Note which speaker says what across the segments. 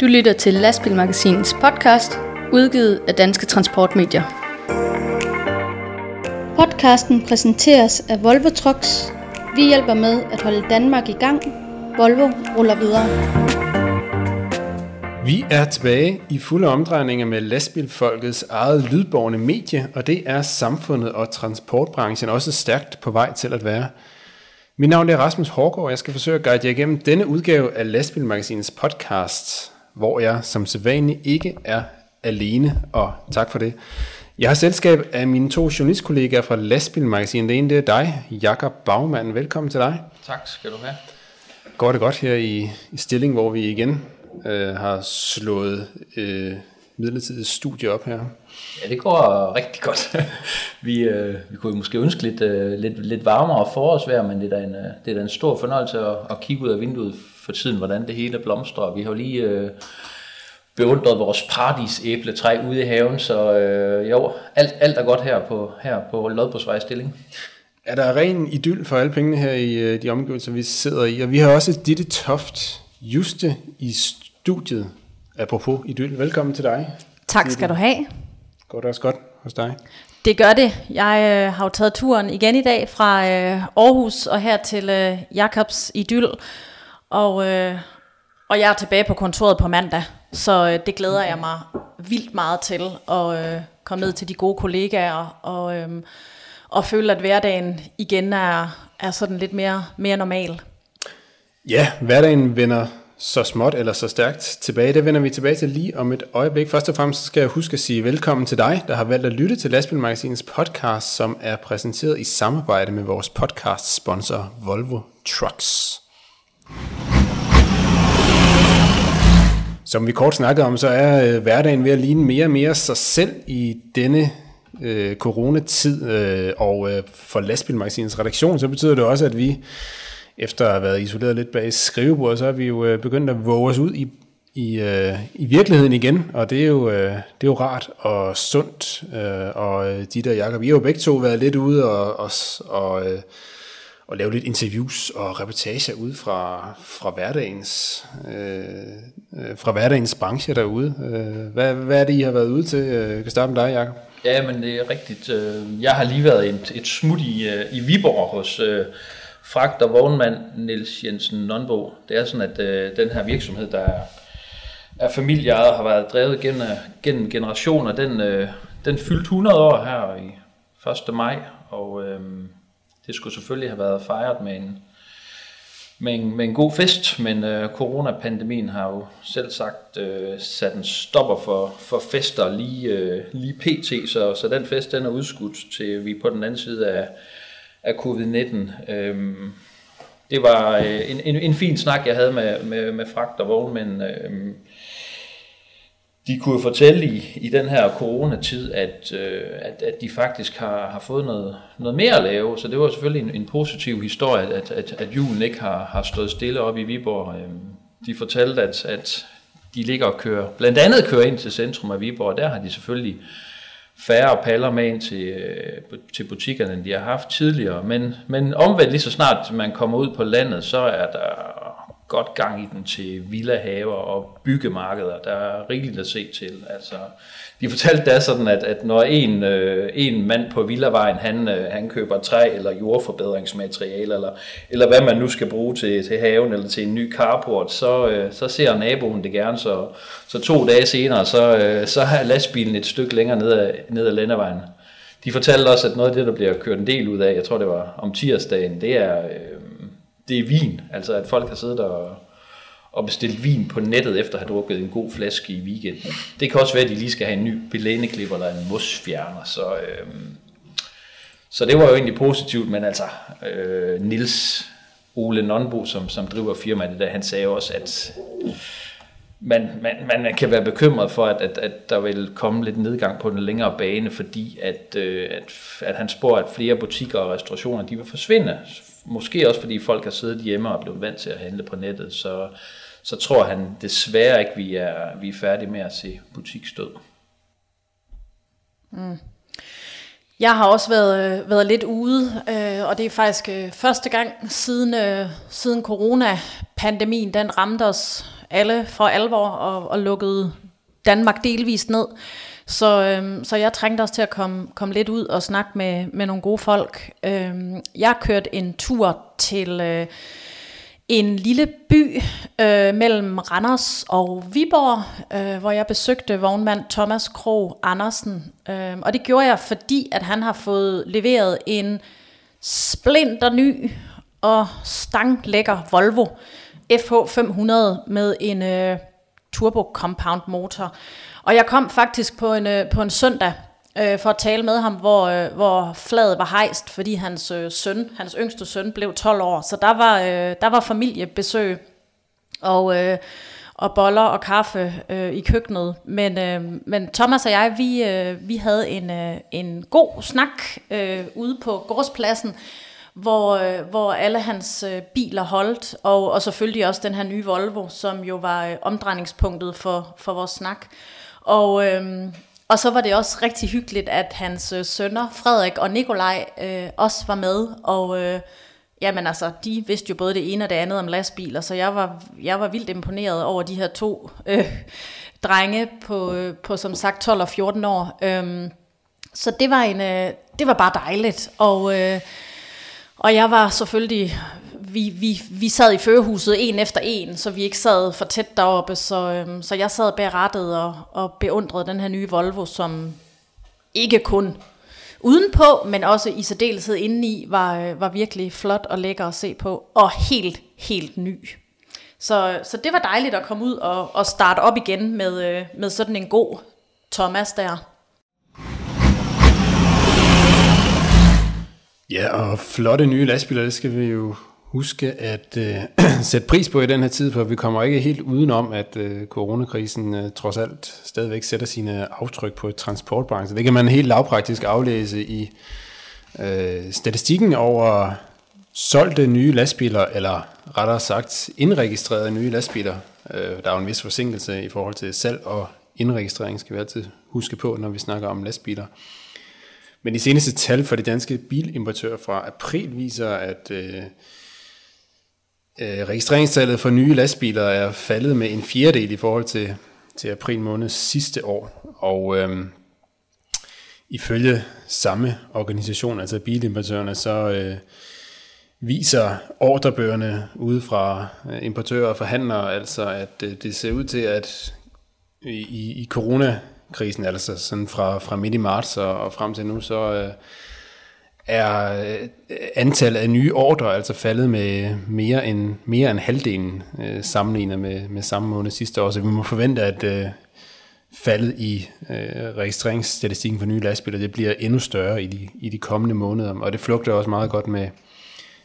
Speaker 1: Du lytter til Lastbilmagasinets podcast, udgivet af Danske Transportmedier. Podcasten præsenteres af Volvo Trucks. Vi hjælper med at holde Danmark i gang. Volvo ruller videre.
Speaker 2: Vi er tilbage i fulde omdrejninger med lastbilfolkets eget lydborgende medie, og det er samfundet og transportbranchen også stærkt på vej til at være. Mit navn er Rasmus Hårgaard, og jeg skal forsøge at guide jer igennem denne udgave af Lastbilmagasinets podcast, hvor jeg som sædvanligt ikke er alene, og tak for det. Jeg har selskab af mine to journalistkollegaer fra Lastbilmagasinet. Det ene det er dig, Jakob Bagmann. Velkommen til dig.
Speaker 3: Tak skal du have.
Speaker 2: Går det godt her i, i stilling, hvor vi igen øh, har slået øh, midlertidigt studie op her?
Speaker 3: Ja, det går rigtig godt. vi, øh, vi kunne måske ønske lidt, øh, lidt, lidt varmere forårsvejr, men det er da en, øh, det er da en stor fornøjelse at, at kigge ud af vinduet for tiden, hvordan det hele blomstrer. Vi har jo lige øh, beundret vores paradisæbletræ ude i haven, så øh, jo, alt, alt er godt her på, her på Lodbosvej stilling.
Speaker 2: Er der ren idyll for alle pengene her i øh, de omgivelser, vi sidder i? Og vi har også Ditte Toft Juste i studiet. Apropos idyll, velkommen til dig.
Speaker 4: Tak skal du have.
Speaker 2: Går det også godt hos dig?
Speaker 4: Det gør det. Jeg øh, har jo taget turen igen i dag fra øh, Aarhus og her til øh, Jakobs Idyll. Og, øh, og jeg er tilbage på kontoret på mandag, så øh, det glæder jeg mig vildt meget til at øh, komme ned til de gode kollegaer og, øh, og føle, at hverdagen igen er, er sådan lidt mere, mere normal.
Speaker 2: Ja, hverdagen vender så småt eller så stærkt tilbage. Det vender vi tilbage til lige om et øjeblik. Først og fremmest skal jeg huske at sige velkommen til dig, der har valgt at lytte til Lastbilmagasinets podcast, som er præsenteret i samarbejde med vores podcast sponsor Volvo Trucks. Som vi kort snakkede om, så er øh, hverdagen ved at ligne mere og mere sig selv i denne øh, coronatid, øh, og øh, for Lastbilmagasinets redaktion, så betyder det også, at vi efter at have været isoleret lidt bag skrivebordet, så er vi jo øh, begyndt at våge os ud i, i, øh, i virkeligheden igen, og det er jo, øh, det er jo rart og sundt, og de der Jacob, vi har jo begge to været lidt ude og, og, og, og lave lidt interviews og reportager ud fra, fra hverdagens, øh, fra hverdagens branche derude. Hvad, hvad er det, I har været ude til? Jeg kan starte med dig, Jacob.
Speaker 3: Ja, men det er rigtigt. Jeg har lige været et, et smut i, i Viborg hos fragt- og vognmand Niels Jensen Nonbo. Det er sådan, at øh, den her virksomhed, der er, er familieejet, har været drevet gennem, øh, gennem generationer. Den, øh, den fyldte 100 år her i 1. maj, og øh, det skulle selvfølgelig have været fejret med en, med en, med en god fest, men øh, coronapandemien har jo selv sagt øh, sat en stopper for, for fester lige, øh, lige pt, så, så den fest den er udskudt til vi på den anden side af, af covid-19. Øhm, det var øh, en, en, en fin snak, jeg havde med, med, med fragt og vognmænd. Øhm, de kunne fortælle i, i den her coronatid, at, øh, at, at de faktisk har, har fået noget, noget mere at lave. Så det var selvfølgelig en, en positiv historie, at, at, at julen ikke har, har stået stille op i Viborg. Øhm, de fortalte, at, at de ligger og kører, blandt andet kører ind til centrum af Viborg, og der har de selvfølgelig færre paller med ind til, øh, til butikkerne, end de har haft tidligere. Men, men omvendt lige så snart man kommer ud på landet, så er der godt gang i den til villahaver og byggemarkeder. Der er rigeligt at se til. Altså, de fortalte da sådan, at, at når en, øh, en mand på Villavejen, han, øh, han køber træ eller jordforbedringsmateriale, eller, eller hvad man nu skal bruge til, til haven eller til en ny carport, så, øh, så ser naboen det gerne. Så, så to dage senere, så, øh, så er lastbilen et stykke længere ned ad, ned ad landevejen. De fortalte også, at noget af det, der bliver kørt en del ud af, jeg tror det var om tirsdagen, det er, øh, det er vin. Altså at folk har siddet og og bestilt vin på nettet efter at have drukket en god flaske i weekenden. Det kan også være, at de lige skal have en ny belæneklipper eller en mosfjerner. Så, øh, så det var jo egentlig positivt, men altså øh, Nils Ole Nonbo, som, som driver firmaet, der, han sagde også, at man, man, man kan være bekymret for, at, at, at der vil komme lidt nedgang på den længere bane, fordi at, øh, at, at han spår, at flere butikker og restaurationer de vil forsvinde. Måske også fordi folk har siddet hjemme og er blevet vant til at handle på nettet. Så, så tror han desværre ikke, vi er, vi er færdige med at se butikstød.
Speaker 4: Mm. Jeg har også været, øh, været lidt ude, øh, og det er faktisk øh, første gang siden, øh, siden coronapandemien, den ramte os alle for alvor og, og lukkede Danmark delvist ned. Så, øhm, så jeg trængte også til at komme, komme lidt ud og snakke med, med nogle gode folk. Øhm, jeg kørte en tur til... Øh, en lille by øh, mellem Randers og Viborg, øh, hvor jeg besøgte vognmand Thomas Krog Andersen. Øh, og det gjorde jeg, fordi at han har fået leveret en splinter ny og stanglækker Volvo FH500 med en øh, turbo compound motor. Og jeg kom faktisk på en, øh, på en søndag øh, for at tale med ham, hvor, øh, hvor flaget var hejst, fordi hans øh, søn, hans yngste søn, blev 12 år. Så der var, øh, der var familiebesøg og, øh, og boller og kaffe øh, i køkkenet. Men, øh, men Thomas og jeg, vi, øh, vi havde en, øh, en god snak øh, ude på gårdspladsen, hvor, øh, hvor alle hans øh, biler holdt, og, og selvfølgelig også den her nye Volvo, som jo var øh, omdrejningspunktet for, for vores snak. Og, øh, og så var det også rigtig hyggeligt, at hans øh, sønner, Frederik og Nikolaj, øh, også var med. Og øh, jamen altså, de vidste jo både det ene og det andet om lastbiler, så jeg var, jeg var vildt imponeret over de her to øh, drenge på, øh, på som sagt 12 og 14 år. Øh, så det var, en, øh, det var bare dejligt. Og, øh, og jeg var selvfølgelig vi, vi, vi sad i førerhuset en efter en, så vi ikke sad for tæt deroppe, så, øhm, så jeg sad bag rattet og, og beundrede den her nye Volvo, som ikke kun udenpå, men også i særdeleshed indeni, var, øh, var virkelig flot og lækker at se på, og helt, helt ny. Så, så det var dejligt at komme ud og, og starte op igen med, øh, med sådan en god Thomas der.
Speaker 2: Ja, og flotte nye lastbiler, det skal vi jo huske at øh, sætte pris på i den her tid, for vi kommer ikke helt udenom, at øh, coronakrisen øh, trods alt stadigvæk sætter sine aftryk på transportbranchen. Det kan man helt lavpraktisk aflæse i øh, statistikken over solgte nye lastbiler, eller rettere sagt indregistrerede nye lastbiler. Øh, der er jo en vis forsinkelse i forhold til salg og indregistrering, skal vi altid huske på, når vi snakker om lastbiler. Men de seneste tal for de danske bilimportører fra april viser, at øh, Øh, registreringstallet for nye lastbiler er faldet med en fjerdedel i forhold til, til april måned sidste år. Og øh, ifølge samme organisation, altså bilimportørerne, så øh, viser ordrebøgerne ude fra øh, importører og forhandlere, altså at øh, det ser ud til, at i, i coronakrisen, altså sådan fra, fra midt i marts og, og frem til nu, så øh, er øh, antallet af nye ordre altså faldet med mere end, mere end halvdelen øh, sammenlignet med, med samme måned sidste år. Så vi må forvente, at øh, faldet i øh, registreringsstatistikken for nye lastbiler, det bliver endnu større i de, i de kommende måneder. Og det flugter også meget godt med,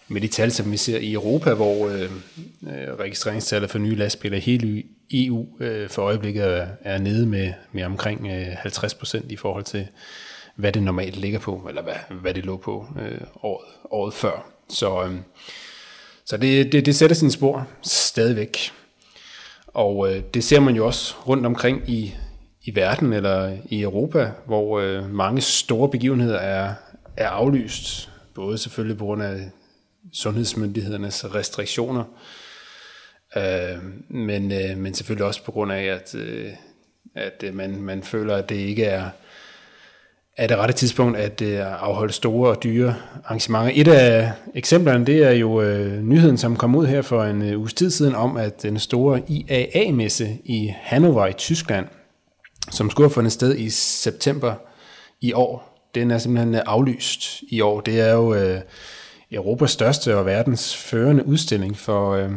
Speaker 2: med de tal, som vi ser i Europa, hvor øh, øh registreringstallet for nye lastbiler i hele EU øh, for øjeblikket er, er nede med, med omkring øh, 50 procent i forhold til hvad det normalt ligger på, eller hvad, hvad det lå på øh, året, året før. Så, øh, så det, det, det sætter sin spor stadigvæk. Og øh, det ser man jo også rundt omkring i, i verden eller i Europa, hvor øh, mange store begivenheder er, er aflyst, både selvfølgelig på grund af sundhedsmyndighedernes restriktioner, øh, men, øh, men selvfølgelig også på grund af, at, øh, at øh, man, man føler, at det ikke er er det rette tidspunkt at øh, afholde store og dyre arrangementer. Et af eksemplerne, det er jo øh, nyheden, som kom ud her for en øh, uges tid siden, om at den store IAA-messe i Hannover i Tyskland, som skulle have fundet sted i september i år, den er simpelthen øh, aflyst i år. Det er jo øh, Europas største og verdens førende udstilling for, øh,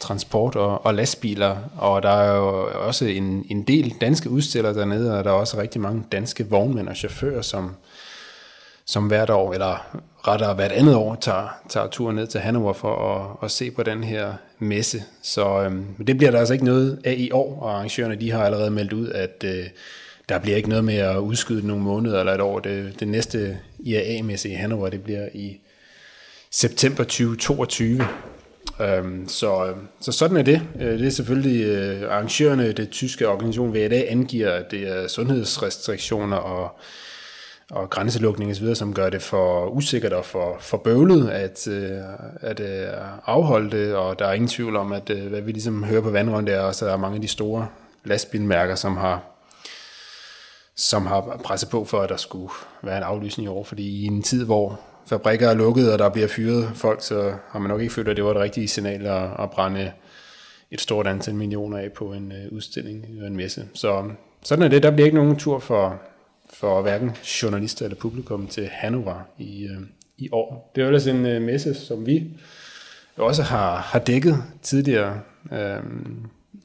Speaker 2: transport og, og lastbiler, og der er jo også en, en del danske udstillere dernede, og der er også rigtig mange danske vognmænd og chauffører, som, som hvert år, eller rettere hvert andet år, tager, tager turen ned til Hannover for at, at se på den her messe. Så øhm, det bliver der altså ikke noget af i år, og arrangørerne de har allerede meldt ud, at øh, der bliver ikke noget med at udskyde nogle måneder eller et år. Det, det næste IAA-messe i Hannover, det bliver i september 2022. Øhm, så, øhm, så sådan er det. Øh, det er selvfølgelig øh, arrangørerne, det tyske organisation VDA, angiver, at det er sundhedsrestriktioner og, og grænselukning osv., som gør det for usikkert og for, for bøvlet at, øh, at øh, afholde det, og der er ingen tvivl om, at øh, hvad vi ligesom hører på vandrøven, det er også, at der er mange af de store lastbilmærker, som har som har presset på for, at der skulle være en aflysning i år, fordi i en tid, hvor fabrikker er lukket, og der bliver fyret folk, så har man nok ikke følt, at det var det rigtige signal at, at brænde et stort antal millioner af på en uh, udstilling eller en messe. Så sådan er det. Der bliver ikke nogen tur for, for hverken journalister eller publikum til Hannover i, uh, i år. Det er jo ellers en uh, messe, som vi også har, har dækket tidligere. Uh,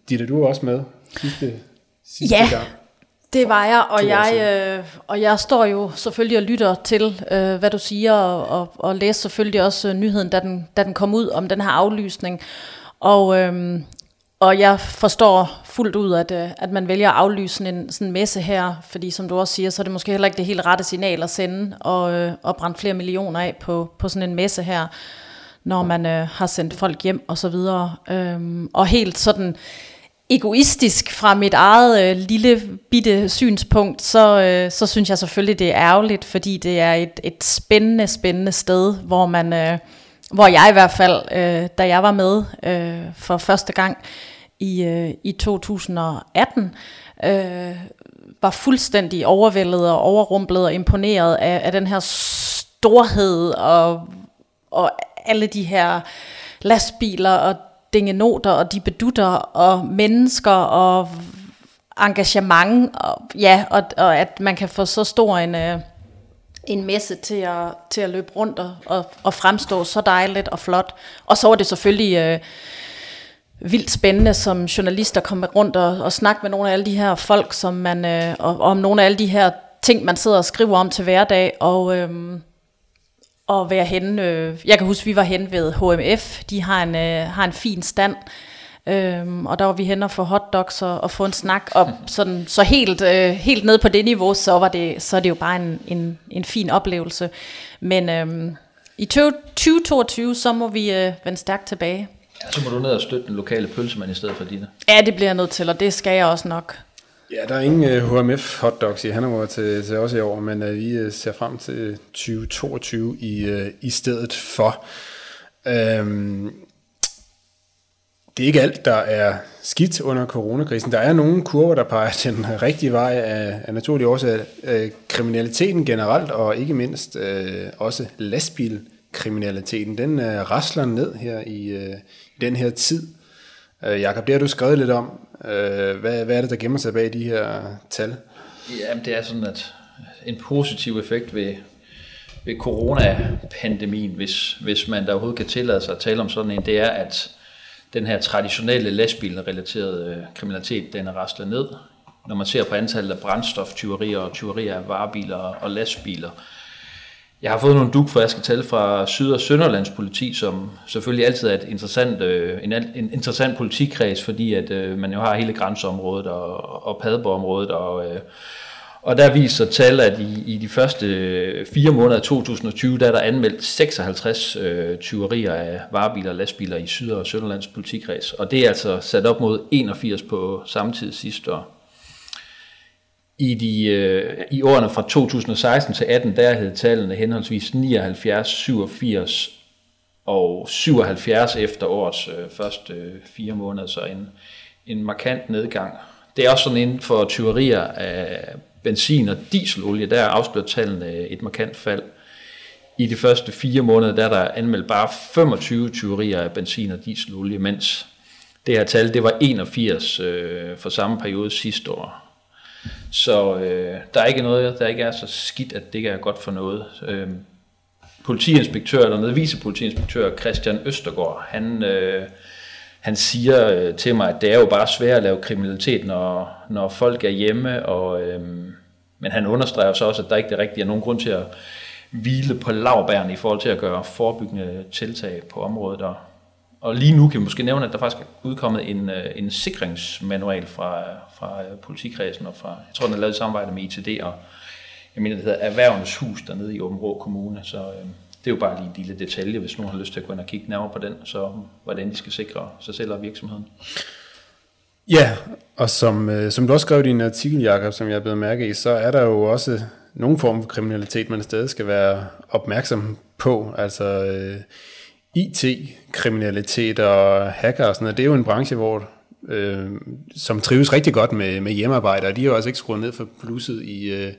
Speaker 2: Ditte, du er også med sidste, sidste
Speaker 4: ja.
Speaker 2: gang.
Speaker 4: Det var jeg, og jeg, øh, og jeg står jo selvfølgelig og lytter til, øh, hvad du siger, og, og, og læser selvfølgelig også øh, nyheden, da den, da den kom ud om den her aflysning. Og, øh, og jeg forstår fuldt ud, at, øh, at man vælger at aflyse en sådan en messe her, fordi som du også siger, så er det måske heller ikke det helt rette signal at sende, og, øh, og brænde flere millioner af på, på sådan en messe her, når man øh, har sendt folk hjem og så videre. Øh, og helt sådan egoistisk fra mit eget øh, lille bitte synspunkt, så, øh, så synes jeg selvfølgelig, det er ærgerligt, fordi det er et, et spændende, spændende sted, hvor man, øh, hvor jeg i hvert fald, øh, da jeg var med øh, for første gang i, øh, i 2018, øh, var fuldstændig overvældet og overrumplet og imponeret af, af den her storhed og, og alle de her lastbiler og dingenoter og de bedutter og mennesker og engagement og, ja, og, og at man kan få så stor en, øh, en messe til at, til at løbe rundt og, og, og fremstå så dejligt og flot. Og så var det selvfølgelig øh, vildt spændende som journalist at komme rundt og, og snakke med nogle af alle de her folk, som man, øh, og, og om nogle af alle de her ting, man sidder og skriver om til hverdag. Og, øh, at være henne. Øh, jeg kan huske, vi var henne ved HMF. De har en, øh, har en fin stand. Øhm, og der var vi henne og få hotdogs og, og få en snak. Og sådan, så helt, øh, helt ned på det niveau, så, var det, så er det jo bare en, en, en fin oplevelse. Men øhm, i 2022, så må vi øh, vende stærkt tilbage.
Speaker 3: Ja, så må du ned og støtte den lokale pølsemand i stedet for dine.
Speaker 4: Ja, det bliver jeg nødt til, og det skal jeg også nok.
Speaker 2: Ja, der er ingen øh, uh, HMF hotdogs i Hannover til, til os i år, men uh, vi øh, ser frem til 2022 i, uh, i stedet for. Um, det er ikke alt, der er skidt under coronakrisen. Der er nogle kurver, der peger den rigtige vej af, af naturlige årsager. Uh, kriminaliteten generelt, og ikke mindst uh, også lastbilkriminaliteten, den uh, rasler ned her i, uh, i den her tid. Uh, Jakob, det har du skrevet lidt om. Øh, hvad, hvad er det, der gemmer sig bag de her tal?
Speaker 3: Jamen, det er sådan, at en positiv effekt ved, ved coronapandemien, hvis, hvis man der overhovedet kan tillade sig at tale om sådan en, det er, at den her traditionelle lastbilrelaterede øh, kriminalitet, den er rastlet ned. Når man ser på antallet af brændstoftyverier og tyverier af varebiler og lastbiler, jeg har fået nogle duk tal fra Syd- og Sønderlands politi, som selvfølgelig altid er et interessant, øh, en, en interessant politikreds, fordi at øh, man jo har hele grænseområdet og, og Padborg-området, og, øh, og der viser tal, at i, i de første øh, fire måneder af 2020, der er der anmeldt 56 øh, tyverier af varebiler og lastbiler i Syd- og Sønderlands politikreds, og det er altså sat op mod 81 på samme tid sidste år. I, de, øh, I årene fra 2016 til 18, der hed tallene henholdsvis 79, 87 og 77 efter årets øh, første øh, fire måneder, så en, en markant nedgang. Det er også sådan inden for tyverier af benzin og dieselolie, der afslører tallene et markant fald. I de første fire måneder, der er der anmeldt bare 25 tyverier af benzin og dieselolie, mens det her tal, det var 81 øh, for samme periode sidste år. Så øh, der er ikke noget, der ikke er så skidt, at det ikke er godt for noget. Øh, politiinspektør, eller noget vicepolitiinspektør Christian Østergaard, han, øh, han siger øh, til mig, at det er jo bare svært at lave kriminalitet, når, når folk er hjemme, og, øh, men han understreger så også, at der ikke rigtig er nogen grund til at hvile på lavbærne i forhold til at gøre forebyggende tiltag på området, og og lige nu kan vi måske nævne, at der faktisk er udkommet en, øh, en sikringsmanual fra, fra øh, politikredsen, og fra, jeg tror, den er lavet i samarbejde med ITD, og jeg mener, det hedder Erhvervens Hus dernede i Åben Kommune, så øh, det er jo bare lige en lille detalje, hvis nogen har lyst til at gå ind og kigge nærmere på den, så hvordan de skal sikre sig selv og virksomheden.
Speaker 2: Ja, og som, øh, som du også skrev i din artikel, Jacob, som jeg er blevet mærke i, så er der jo også nogen form for kriminalitet, man stadig skal være opmærksom på. Altså øh, IT-kriminalitet og hacker og sådan noget, det er jo en branche, hvor øh, som trives rigtig godt med, med hjemmearbejde, og de har jo også ikke skruet ned for plusset i, øh,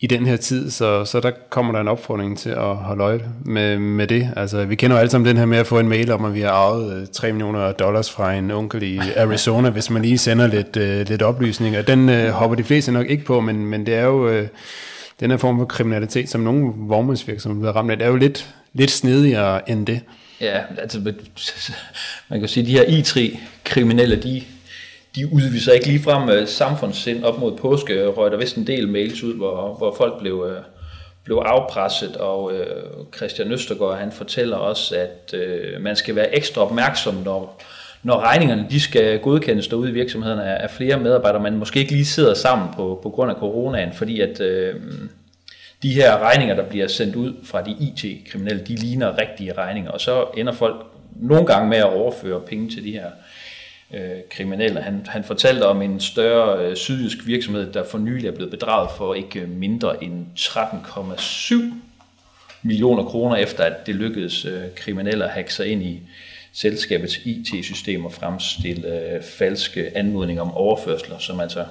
Speaker 2: i den her tid, så, så der kommer der en opfordring til at holde øje med, med det. Altså, vi kender jo alle sammen den her med at få en mail om, at vi har arvet øh, 3 millioner dollars fra en onkel i Arizona, hvis man lige sender lidt, øh, lidt oplysninger. Den øh, hopper de fleste nok ikke på, men, men det er jo øh, den her form for kriminalitet, som nogle vognmandsvirksomheder ramt af, det er jo lidt, lidt snedigere end det.
Speaker 3: Ja, altså man kan sige, at de her I3-kriminelle, de de udviser ikke ligefrem øh, samfundssind op mod påske, røg der vist en del mails ud, hvor, hvor folk blev, øh, blev afpresset, og øh, Christian Østergaard han fortæller også, at øh, man skal være ekstra opmærksom, når, når regningerne de skal godkendes derude i virksomhederne af, af flere medarbejdere, man måske ikke lige sidder sammen på, på grund af coronaen, fordi at øh, de her regninger, der bliver sendt ud fra de IT-kriminelle, de ligner rigtige regninger, og så ender folk nogle gange med at overføre penge til de her øh, kriminelle. Han, han fortalte om en større øh, sydjysk virksomhed, der for nylig er blevet bedraget for ikke øh, mindre end 13,7 millioner kroner, efter at det lykkedes øh, kriminelle at hacke sig ind i selskabets IT-system og fremstille øh, falske anmodninger om overførsler, som altså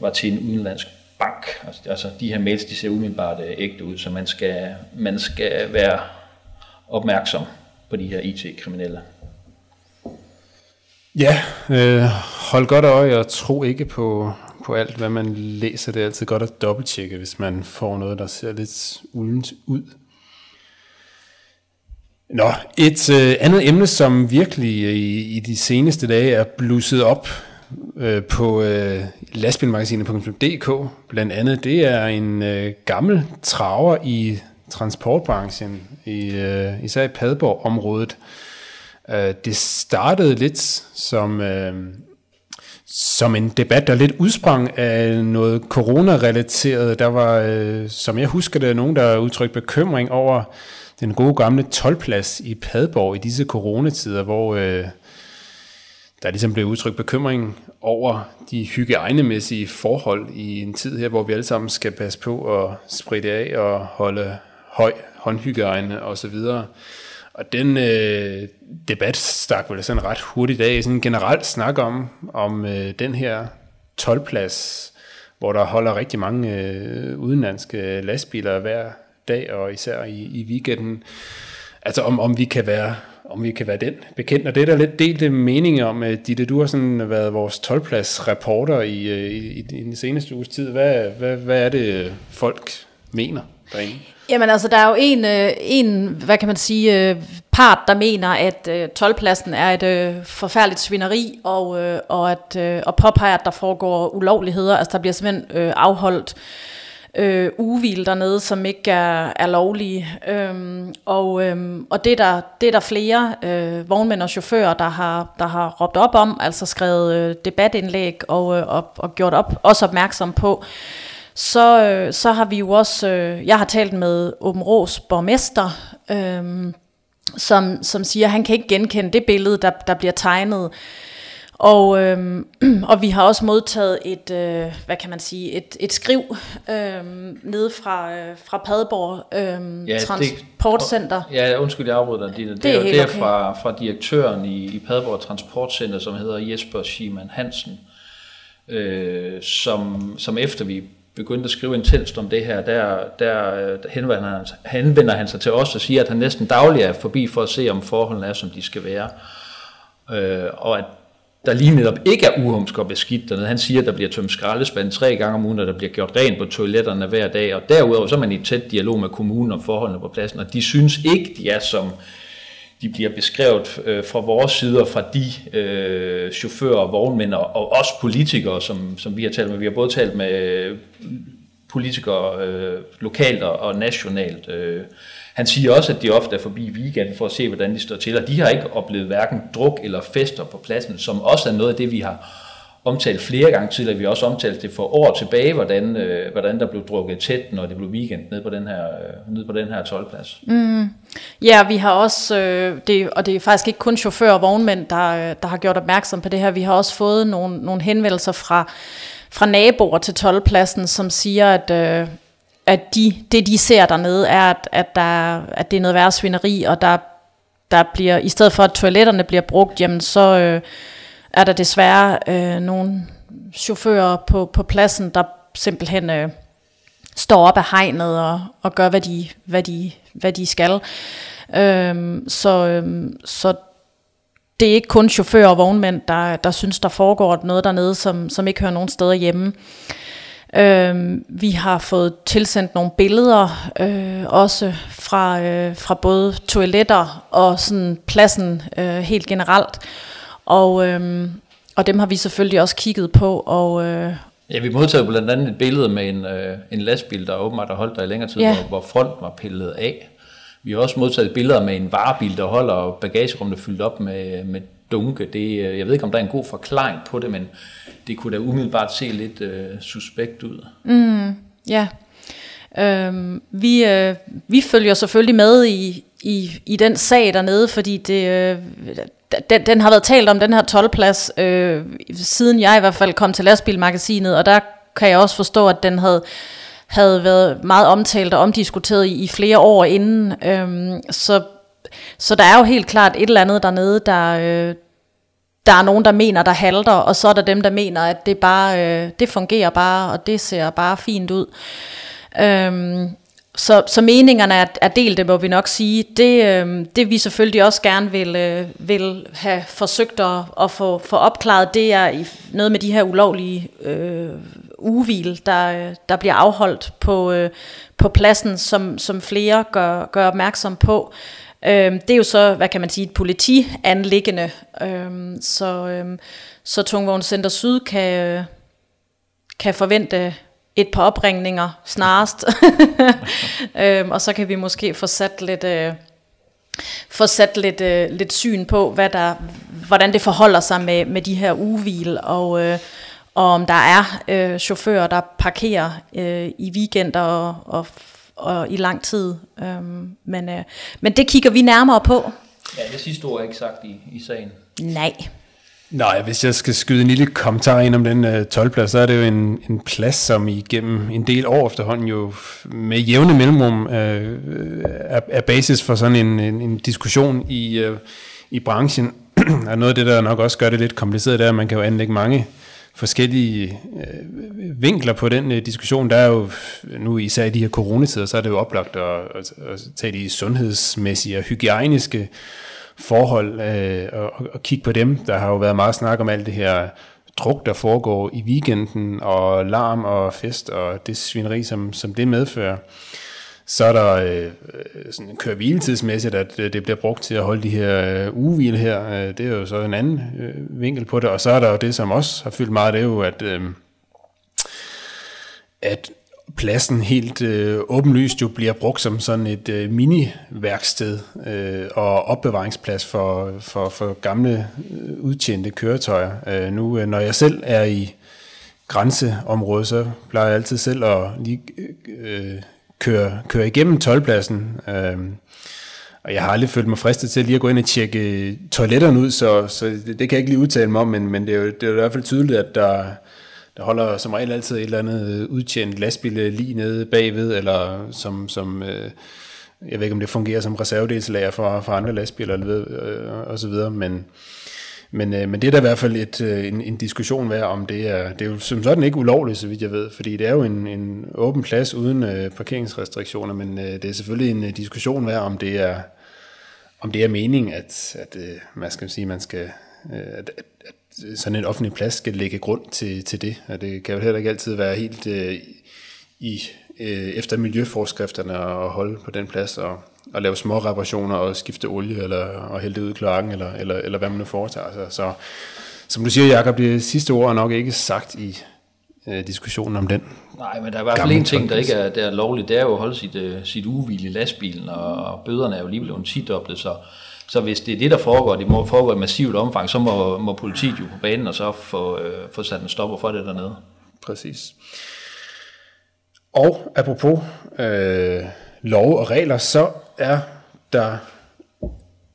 Speaker 3: var til en udenlandsk bank. Altså, altså de her mails, de ser umiddelbart øh, ægte ud, så man skal, man skal være opmærksom på de her IT-kriminelle.
Speaker 2: Ja, øh, hold godt øje og tro ikke på, på alt, hvad man læser. Det er altid godt at dobbelttjekke, hvis man får noget, der ser lidt uldent ud. Nå, et øh, andet emne, som virkelig øh, i, i de seneste dage er blusset op øh, på øh, lastbilmagasinet.dk, blandt andet, det er en øh, gammel traver i transportbranchen, i, øh, især i Padborg-området, Øh, det startede lidt som, øh, som en debat, der lidt udsprang af noget corona-relateret. Der var, øh, som jeg husker det, nogen, der udtrykte bekymring over den gode gamle 12-plads i Padborg i disse coronatider, hvor øh, der ligesom blev udtrykt bekymring over de hygiejnemæssige forhold i en tid her, hvor vi alle sammen skal passe på at spritte af og holde høj håndhygiejne osv. Og den øh, debat stak vel sådan ret hurtigt af, sådan en generelt snak om, om øh, den her 12-plads, hvor der holder rigtig mange øh, udenlandske lastbiler hver dag, og især i, i weekenden. Altså om, om vi kan være om vi kan være den bekendt. Og det er der lidt delte mening om. Øh, Ditte, du har sådan været vores 12-plads reporter øh, i, i, i, den seneste uges tid. Hvad, hvad, hvad er det, øh, folk mener derinde?
Speaker 4: Jamen altså, der er jo en, en hvad kan man sige, part, der mener, at 12-pladsen er et forfærdeligt svineri, og, og, at, og påpeger, at der foregår ulovligheder. Altså, der bliver simpelthen afholdt øh, Øh, ugehvil dernede, som ikke er, er lovlige. Øhm, og øhm, og det, er der, det er der flere øh, vognmænd og chauffører, der har, der har råbt op om, altså skrevet øh, debatindlæg og, øh, og, og gjort op, også opmærksom på så, øh, så har vi jo også, øh, jeg har talt med Åben Rås borgmester, øh, som, som siger, at han kan ikke genkende det billede, der, der bliver tegnet. Og, øh, og vi har også modtaget et, øh, hvad kan man sige, et, et skriv øh, nede fra, øh, fra Padborg øh, ja, Transportcenter.
Speaker 3: Det, ja, undskyld, jeg afbryder dig. Det, det, er, det er okay. fra, fra direktøren i, i Padborg Transportcenter, som hedder Jesper Schiemann Hansen, øh, som, som efter vi begyndte at skrive intenst om det her, der, der, der henvender, han, henvender han sig til os og siger, at han næsten dagligt er forbi for at se, om forholdene er, som de skal være. Øh, og at der lige netop ikke er uhumsk og beskidt dernede. Han siger, at der bliver tømt skraldespand tre gange om ugen, og der bliver gjort rent på toiletterne hver dag. Og derudover så er man i tæt dialog med kommunen om forholdene på pladsen, og de synes ikke, de er som de bliver beskrevet øh, fra vores side og fra de øh, chauffører, vognmænd og, og også politikere, som, som vi har talt med. Vi har både talt med øh, politikere øh, lokalt og, og nationalt. Øh. Han siger også, at de ofte er forbi weekenden for at se, hvordan de står til, og de har ikke oplevet hverken druk eller fester på pladsen, som også er noget af det, vi har omtalt flere gange tidligere. Vi har også omtalt det for år tilbage, hvordan, øh, hvordan der blev drukket tæt, når det blev weekend ned på den her, øh, ned på den her 12-plads.
Speaker 4: Mm. Mm-hmm. Ja, vi har også, øh, det, og det er faktisk ikke kun chauffører og vognmænd, der, øh, der har gjort opmærksom på det her. Vi har også fået nogle, nogle henvendelser fra, fra naboer til 12-pladsen, som siger, at, øh, at de, det de ser dernede, er, at, at, der, at det er noget værre svineri, og der, der bliver, i stedet for at toiletterne bliver brugt, jamen så øh, er der desværre øh, nogle chauffører på, på pladsen, der simpelthen øh, står op af hegnet og, og gør, hvad de, hvad de, hvad de skal. Øhm, så, øhm, så det er ikke kun chauffører og vognmænd, der, der synes, der foregår noget dernede, som, som ikke hører nogen steder hjemme. Øhm, vi har fået tilsendt nogle billeder, øh, også fra, øh, fra både toiletter og sådan pladsen øh, helt generelt. Og, øh, og dem har vi selvfølgelig også kigget på. Og, øh,
Speaker 3: ja, vi modtager blandt andet et billede med en, øh, en lastbil, der åbenbart har holdt der i længere tid, ja. hvor, hvor fronten var pillet af. Vi har også modtaget billeder med en varebil, der holder bagagerummet fyldt op med, med dunke. Det, øh, jeg ved ikke, om der er en god forklaring på det, men det kunne da umiddelbart se lidt øh, suspekt ud.
Speaker 4: Mm, ja. Øhm, vi, øh, vi følger selvfølgelig med i, i, i den sag dernede, fordi det, øh, den, den har været talt om, den her 12-plads, øh, siden jeg i hvert fald kom til lastbilmagasinet, og der kan jeg også forstå, at den havde havde været meget omtalt og omdiskuteret i, i flere år inden. Øhm, så, så der er jo helt klart et eller andet dernede, der, øh, der er nogen, der mener, der halter, og så er der dem, der mener, at det bare øh, det fungerer bare, og det ser bare fint ud. Øhm, så, så meningerne er, er delt, det må vi nok sige. Det, øh, det vi selvfølgelig også gerne vil, øh, vil have forsøgt at, at få, få opklaret, det er i, noget med de her ulovlige øh, ugevil, der, der bliver afholdt på, øh, på pladsen, som, som flere gør, gør opmærksom på. Øh, det er jo så, hvad kan man sige, et politianlæggende. Øh, så, øh, så Tungvognscenter Syd kan, øh, kan forvente et par opringninger snarest. øhm, og så kan vi måske få sat lidt, øh, få sat lidt, øh, lidt syn på, hvad der, hvordan det forholder sig med, med de her ugevil, og, øh, og om der er øh, chauffører, der parkerer øh, i weekender og, og, og i lang tid. Øhm, men, øh, men det kigger vi nærmere på.
Speaker 3: Ja, det sidste ord er ikke sagt i, i sagen.
Speaker 4: Nej.
Speaker 2: Nej, hvis jeg skal skyde en lille kommentar ind om den uh, 12-plads, så er det jo en, en plads, som igennem en del år efterhånden jo med jævne mellemrum uh, er, er basis for sådan en, en, en diskussion i, uh, i branchen. og noget af det, der nok også gør det lidt kompliceret, det er, at man kan jo anlægge mange forskellige øh, vinkler på den øh, diskussion. Der er jo nu især i de her coronatider, så er det jo oplagt at, at, at tage de sundhedsmæssige og hygiejniske forhold øh, og, og kigge på dem. Der har jo været meget snak om alt det her druk, der foregår i weekenden, og larm og fest, og det svineri, som, som det medfører. Så er der øh, øh sådan køre hviletidsmæssigt, at øh, det bliver brugt til at holde de her øh, ugehvile her. Øh, det er jo så en anden øh, vinkel på det. Og så er der jo det, som også har fyldt meget, det er jo, at, øh, at pladsen helt øh, åbenlyst jo bliver brugt som sådan et øh, mini-værksted øh, og opbevaringsplads for, for, for gamle øh, udtjente køretøjer. Øh, nu, øh, når jeg selv er i grænseområdet, så plejer jeg altid selv at lige øh, øh køre, køre igennem tolvpladsen. Øh, og jeg har aldrig følt mig fristet til lige at gå ind og tjekke øh, toiletterne ud, så, så det, det kan jeg ikke lige udtale mig om, men, men det, er jo, det er jo i hvert fald tydeligt, at der der holder som regel altid et eller andet øh, udtjent lastbil øh, lige nede bagved, eller som, som øh, jeg ved ikke om det fungerer som reservedelslager for, for andre lastbiler, eller øh, og så videre, men, men, øh, men det er da i hvert fald et, øh, en, en diskussion værd, om det er, det er jo som sådan ikke ulovligt, så vidt jeg ved, fordi det er jo en, en åben plads uden øh, parkeringsrestriktioner, men øh, det er selvfølgelig en øh, diskussion værd, om det er, om det er meningen, at, at øh, man skal sige, man skal, øh, at, at, sådan en offentlig plads skal lægge grund til, til det. Og det kan jo heller ikke altid være helt øh, i, øh, efter miljøforskrifterne at holde på den plads og, og lave små reparationer og skifte olie eller og hælde det ud i kloakken eller, eller, eller hvad man nu foretager sig. Så som du siger, Jacob, det sidste ord er nok ikke sagt i øh, diskussionen om den.
Speaker 3: Nej, men der er i hvert fald en ting, der ikke er, der er lovligt, det er jo at holde sit, uh, sit ugevil i lastbilen, og, bøderne er jo lige blevet 10 så så hvis det er det, der foregår, det må foregå i massivt omfang, så må, må politiet jo på banen og så få, øh, få sat en stopper for det dernede.
Speaker 2: Præcis. Og apropos øh, lov og regler, så er der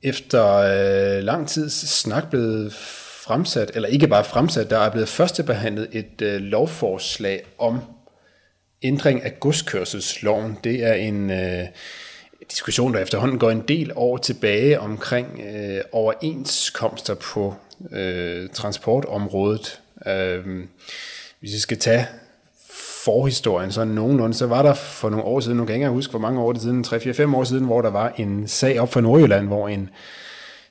Speaker 2: efter øh, lang tids snak blevet fremsat, eller ikke bare fremsat, der er blevet førstebehandlet et øh, lovforslag om ændring af godskørselsloven. Det er en øh, diskussion, der efterhånden går en del år tilbage omkring øh, overenskomster på øh, transportområdet. Øh, hvis vi skal tage forhistorien sådan nogenlunde, så var der for nogle år siden, nu kan jeg ikke huske, hvor mange år det siden, 3-4-5 år siden, hvor der var en sag op for Nordjylland, hvor en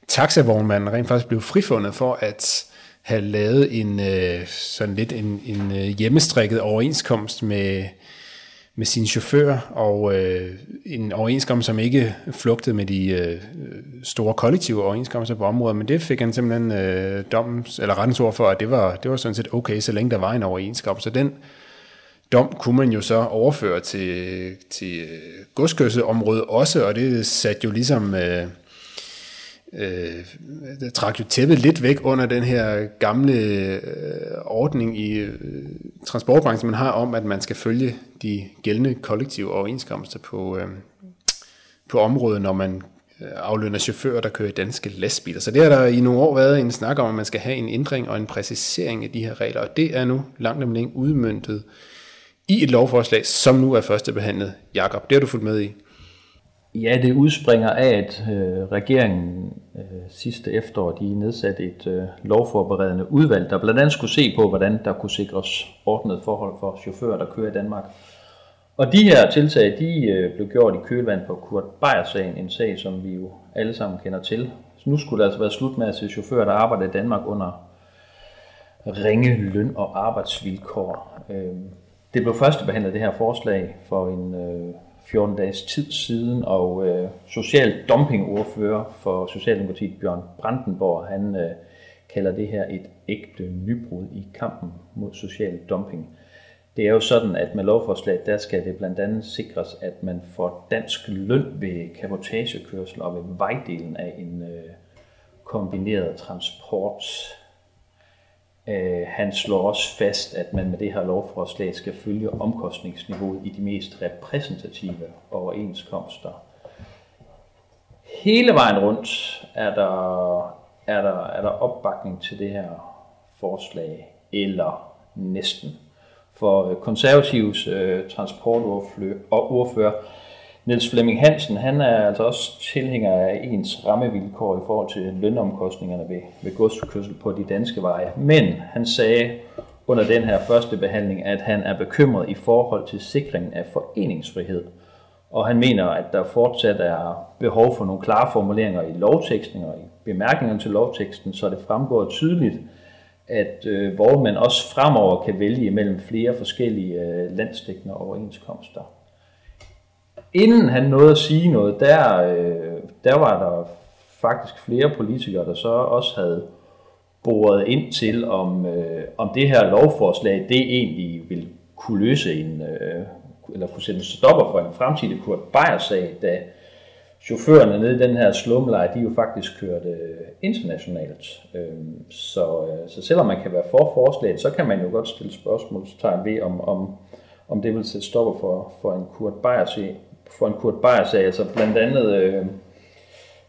Speaker 2: taxavognmand rent faktisk blev frifundet for at have lavet en øh, sådan lidt en, en øh, hjemmestrikket overenskomst med, med sin chauffør, og øh, en overenskomst, som ikke flugtede med de øh, store kollektive overenskomster på området, men det fik han simpelthen øh, dommens, eller rettens ord for, at det var, det var sådan set okay, så længe der var en overenskomst. Så den dom kunne man jo så overføre til, til øh, godskørselsområdet også, og det satte jo ligesom... Øh, øh, der trak jo tæppet lidt væk under den her gamle øh, ordning i øh, transportbranchen, man har om, at man skal følge de gældende kollektive overenskomster på, øh, på området, når man øh, aflønner chauffører, der kører i danske lastbiler. Så det har der i nogle år været en snak om, at man skal have en ændring og en præcisering af de her regler, og det er nu langt om længe udmyndtet i et lovforslag, som nu er førstebehandlet. Jakob, det har du fulgt med i.
Speaker 3: Ja, det udspringer af, at øh, regeringen øh, sidste efterår de nedsatte et øh, lovforberedende udvalg, der blandt andet skulle se på, hvordan der kunne sikres ordnet forhold for chauffører, der kører i Danmark. Og de her tiltag, de øh, blev gjort i kølvand på Kurt Beyer-sagen, en sag, som vi jo alle sammen kender til. Så nu skulle det altså være slut med at se chauffører, der arbejder i Danmark under ringe løn og arbejdsvilkår. Øh, det blev førstebehandlet, det her forslag for en øh, 14 dages tid siden, og øh, social dumpingordfører for Socialdemokratiet, Bjørn Brandenborg, han øh, kalder det her et ægte nybrud i kampen mod social dumping. Det er jo sådan, at med lovforslaget, der skal det blandt andet sikres, at man får dansk løn ved kapotagekørsel og ved vejdelen af en øh, kombineret transport Øh, han slår også fast, at man med det her lovforslag skal følge omkostningsniveauet i de mest repræsentative overenskomster. Hele vejen rundt er der, er der, er der opbakning til det her forslag, eller næsten. For øh, konservatives øh, transportordfører Niels Flemming Hansen, han er altså også tilhænger af ens rammevilkår i forhold til lønomkostningerne ved, ved godskørsel på de danske veje. Men han sagde under den her første behandling, at han er bekymret i forhold til sikringen af foreningsfrihed. Og han mener, at der fortsat er behov for nogle klare formuleringer i lovteksten og i bemærkningerne til lovteksten, så det fremgår tydeligt, at øh, hvor man også fremover kan vælge mellem flere forskellige øh, landstækkende overenskomster inden han nåede at sige noget, der, øh, der var der faktisk flere politikere, der så også havde boret ind til, om, øh, om det her lovforslag, det egentlig vil kunne løse en, øh, eller kunne sætte en stopper for en fremtidig Kurt Beyer-sag, da chaufførerne nede i den her slumleje, de jo faktisk kørte øh, internationalt. Øh, så, øh, så selvom man kan være for forslaget, så kan man jo godt stille spørgsmålstegn ved, om, om, om det vil sætte stopper for, for en Kurt Beyer-sag, for en Kurt Beyer-sag. Altså blandt andet øh,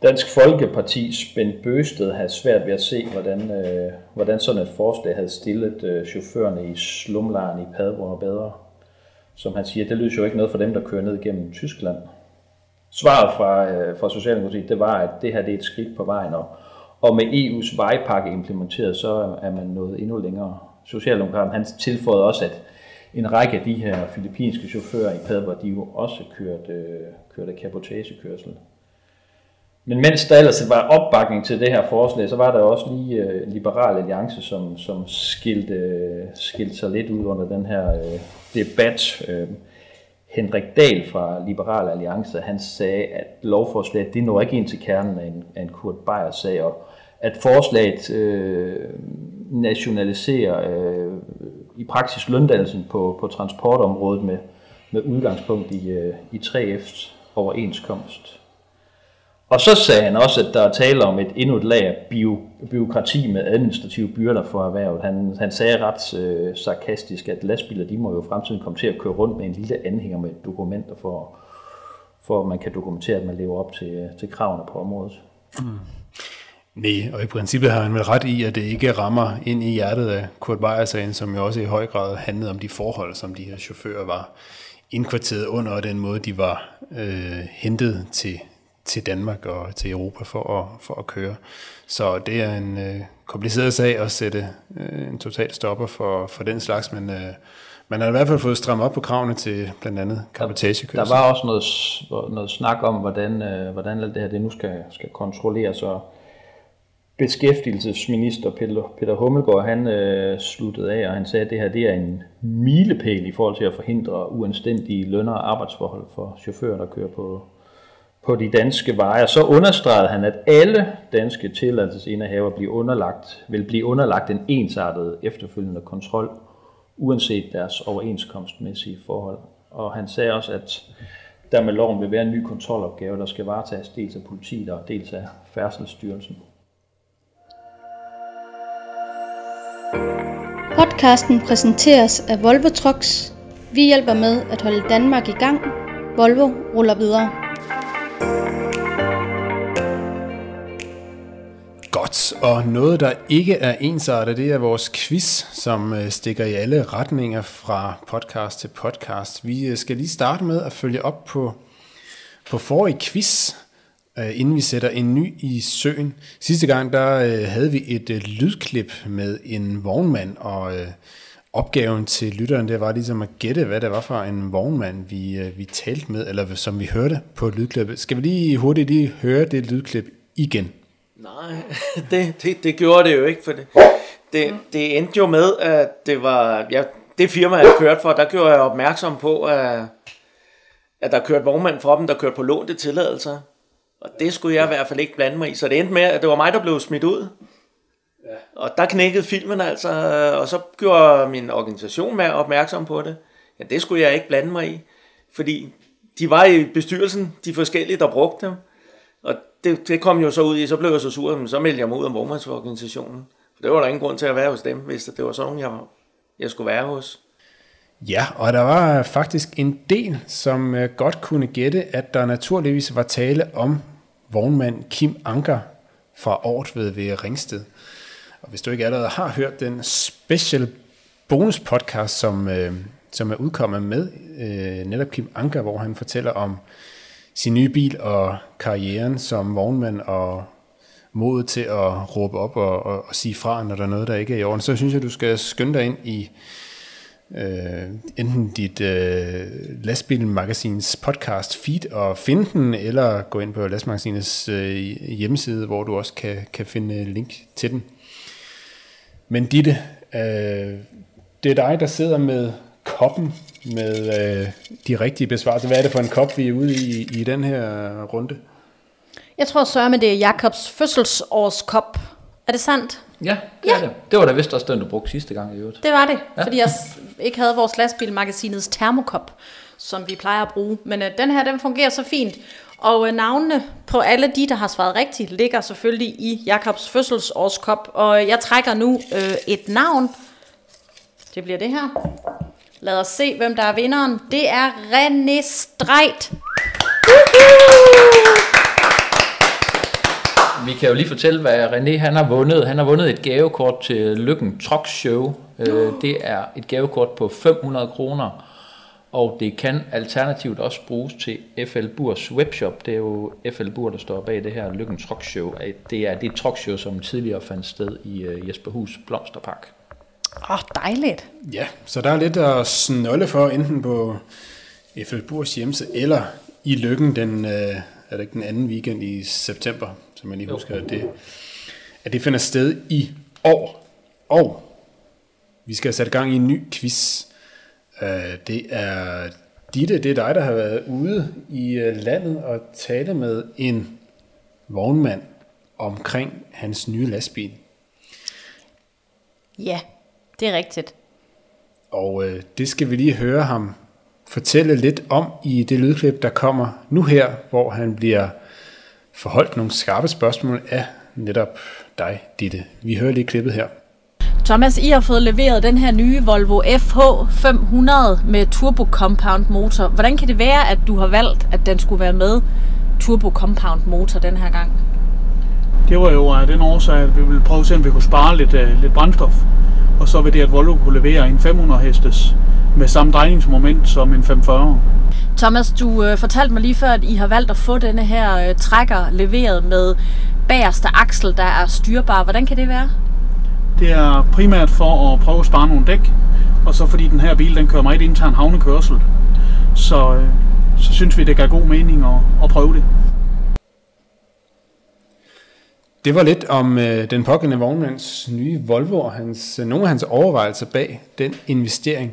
Speaker 3: Dansk Folkeparti Bent Bøsted havde svært ved at se, hvordan, øh, hvordan sådan et forslag havde stillet øh, chaufførerne i slumlejren i Padborg og bedre. Som han siger, det lyder jo ikke noget for dem, der kører ned gennem Tyskland. Svaret fra, øh, fra Socialdemokratiet, det var, at det her det er et skridt på vejen, og, og med EU's vejpakke implementeret, så er man nået endnu længere. Socialdemokraten han tilføjede også, at en række af de her filippinske chauffører i Padborg, de jo også kørte, øh, kørte kabotagekørsel. Men mens der ellers var opbakning til det her forslag, så var der også lige uh, Liberal Alliance, som, som skilte, skilte sig lidt ud under den her øh, debat. Øh, Henrik Dahl fra Liberal Alliance, han sagde, at lovforslaget det når ikke ind til kernen af en, af en Kurt Beyer-sag, og at forslaget øh, nationaliserer øh, i praksis løndannelsen på, på transportområdet med, med udgangspunkt i, øh, i 3F's overenskomst. Og så sagde han også, at der er tale om et endnu et lag af bio, byråkrati med administrative byrder for erhvervet. Han, han sagde ret øh, sarkastisk, at lastbiler de må jo i fremtiden komme til at køre rundt med en lille anhænger med dokumenter for, for at man kan dokumentere, at man lever op til, øh, til kravene på området. Mm.
Speaker 2: Nej, og i princippet har han vel ret i, at det ikke rammer ind i hjertet af Kurt Weier-sagen, som jo også i høj grad handlede om de forhold, som de her chauffører var indkvarteret under, og den måde, de var øh, hentet til, til Danmark og til Europa for at, for at køre. Så det er en øh, kompliceret sag at sætte øh, en total stopper for, for den slags, men øh, man har i hvert fald fået strammet op på kravene til blandt andet kapitagekørsel.
Speaker 3: Der var også noget, noget snak om, hvordan, øh, hvordan alt det her det nu skal, skal kontrolleres, og beskæftigelsesminister Peter, Peter Hummelgaard, han øh, sluttede af, og han sagde, at det her det er en milepæl i forhold til at forhindre uanstændige lønner og arbejdsforhold for chauffører, der kører på, på de danske veje. Så understregede han, at alle danske tilladelsesindehaver bliver underlagt, vil blive underlagt en ensartet efterfølgende kontrol, uanset deres overenskomstmæssige forhold. Og han sagde også, at der med loven vil være en ny kontrolopgave, der skal varetages dels af politiet og dels af Færdselsstyrelsen.
Speaker 1: Podcasten præsenteres af Volvo Trucks. Vi hjælper med at holde Danmark i gang. Volvo ruller videre.
Speaker 2: Godt, og noget, der ikke er ensartet, det er vores quiz, som øh, stikker i alle retninger fra podcast til podcast. Vi øh, skal lige starte med at følge op på, på forrige quiz, øh, inden vi sætter en ny i søen. Sidste gang, der øh, havde vi et øh, lydklip med en vognmand, og øh, opgaven til lytteren, det var ligesom at gætte, hvad det var for en vognmand, vi, vi talte med, eller som vi hørte på lydklippet. Skal vi lige hurtigt lige høre det lydklip igen?
Speaker 5: Nej, det, det, det gjorde det jo ikke, for det, det, det endte jo med, at det var, ja, det firma, jeg kørte for, der gjorde jeg opmærksom på, at, at der kørte vognmand fra dem, der kørte på lånte tilladelser. Og det skulle jeg i hvert fald ikke blande mig i, så det endte med, at det var mig, der blev smidt ud. Ja. Og der knækkede filmen altså, og så gjorde min organisation med opmærksom på det. Ja, det skulle jeg ikke blande mig i, fordi de var i bestyrelsen, de forskellige, der brugte dem det, det kom jo så ud i, så blev jeg så sur, men så meldte jeg mig ud af vognmandsorganisationen. For det var der ingen grund til at være hos dem, hvis det var sådan, jeg, jeg skulle være hos.
Speaker 2: Ja, og der var faktisk en del, som øh, godt kunne gætte, at der naturligvis var tale om vognmand Kim Anker fra Ortved ved Ringsted. Og hvis du ikke allerede har hørt den special bonus podcast, som, øh, som er udkommet med øh, netop Kim Anker, hvor han fortæller om sin nye bil og karrieren som vognmand og modet til at råbe op og, og, og sige fra, når der er noget, der ikke er i orden, så synes jeg, du skal skynde dig ind i øh, enten dit øh, lastbilmagasins podcast feed og finde den, eller gå ind på lastmagasinets øh, hjemmeside, hvor du også kan, kan finde link til den. Men Ditte, øh, det er dig, der sidder med koppen med øh, de rigtige besvarelser. Hvad er det for en kop, vi er ude i i den her runde?
Speaker 4: Jeg tror så, at det er Jakobs fødselsårskop. Er det sandt?
Speaker 3: Ja, det ja. er det. Det var da vist også den, du brugte sidste gang i øvrigt.
Speaker 4: Det var det, ja. fordi jeg ikke havde vores lastbilmagasinets termokop, som vi plejer at bruge. Men øh, den her, den fungerer så fint. Og øh, navnene på alle de, der har svaret rigtigt, ligger selvfølgelig i Jakobs fødselsårskop. Og jeg trækker nu øh, et navn. Det bliver det her. Lad os se, hvem der er vinderen. Det er René Streit.
Speaker 3: Vi kan jo lige fortælle, hvad René han har vundet. Han har vundet et gavekort til Lykken Truck Show. Uh. Det er et gavekort på 500 kroner, og det kan alternativt også bruges til FL Burs webshop. Det er jo FL Bur, der står bag det her Lykken Truck Show. Det er det truck show, som tidligere fandt sted i øh, Jesperhus Blomsterpark.
Speaker 4: Åh, oh, dejligt.
Speaker 2: Ja, så der er lidt at snolde for, enten på FL Burs hjemmeside, eller i Lykken, den, øh, er det ikke den anden weekend i september, som jeg lige husker, at det, at det finder sted i år. Og vi skal have sat gang i en ny quiz. Uh, det er Ditte, det er dig, der har været ude i uh, landet og tale med en vognmand omkring hans nye lastbil.
Speaker 4: Ja, det er rigtigt.
Speaker 2: Og øh, det skal vi lige høre ham fortælle lidt om i det lydklip, der kommer nu her, hvor han bliver forholdt nogle skarpe spørgsmål af netop dig, Ditte. Vi hører lige klippet her.
Speaker 4: Thomas, I har fået leveret den her nye Volvo FH500 med turbo compound motor. Hvordan kan det være, at du har valgt, at den skulle være med turbo compound motor den her gang?
Speaker 6: det var jo af den årsag, at vi ville prøve at se, om vi kunne spare lidt, uh, lidt brændstof. Og så vil det, at Volvo kunne levere en 500 hestes med samme drejningsmoment som en 540.
Speaker 4: Thomas, du øh, fortalte mig lige før, at I har valgt at få denne her øh, trækker leveret med bagerste aksel, der er styrbar. Hvordan kan det være?
Speaker 6: Det er primært for at prøve at spare nogle dæk, og så fordi den her bil den kører meget intern havnekørsel. Så, øh, så synes vi, det gør god mening at, at prøve det.
Speaker 2: Det var lidt om øh, den pågældende vognmands nye Volvo og hans, øh, nogle af hans overvejelser bag den investering.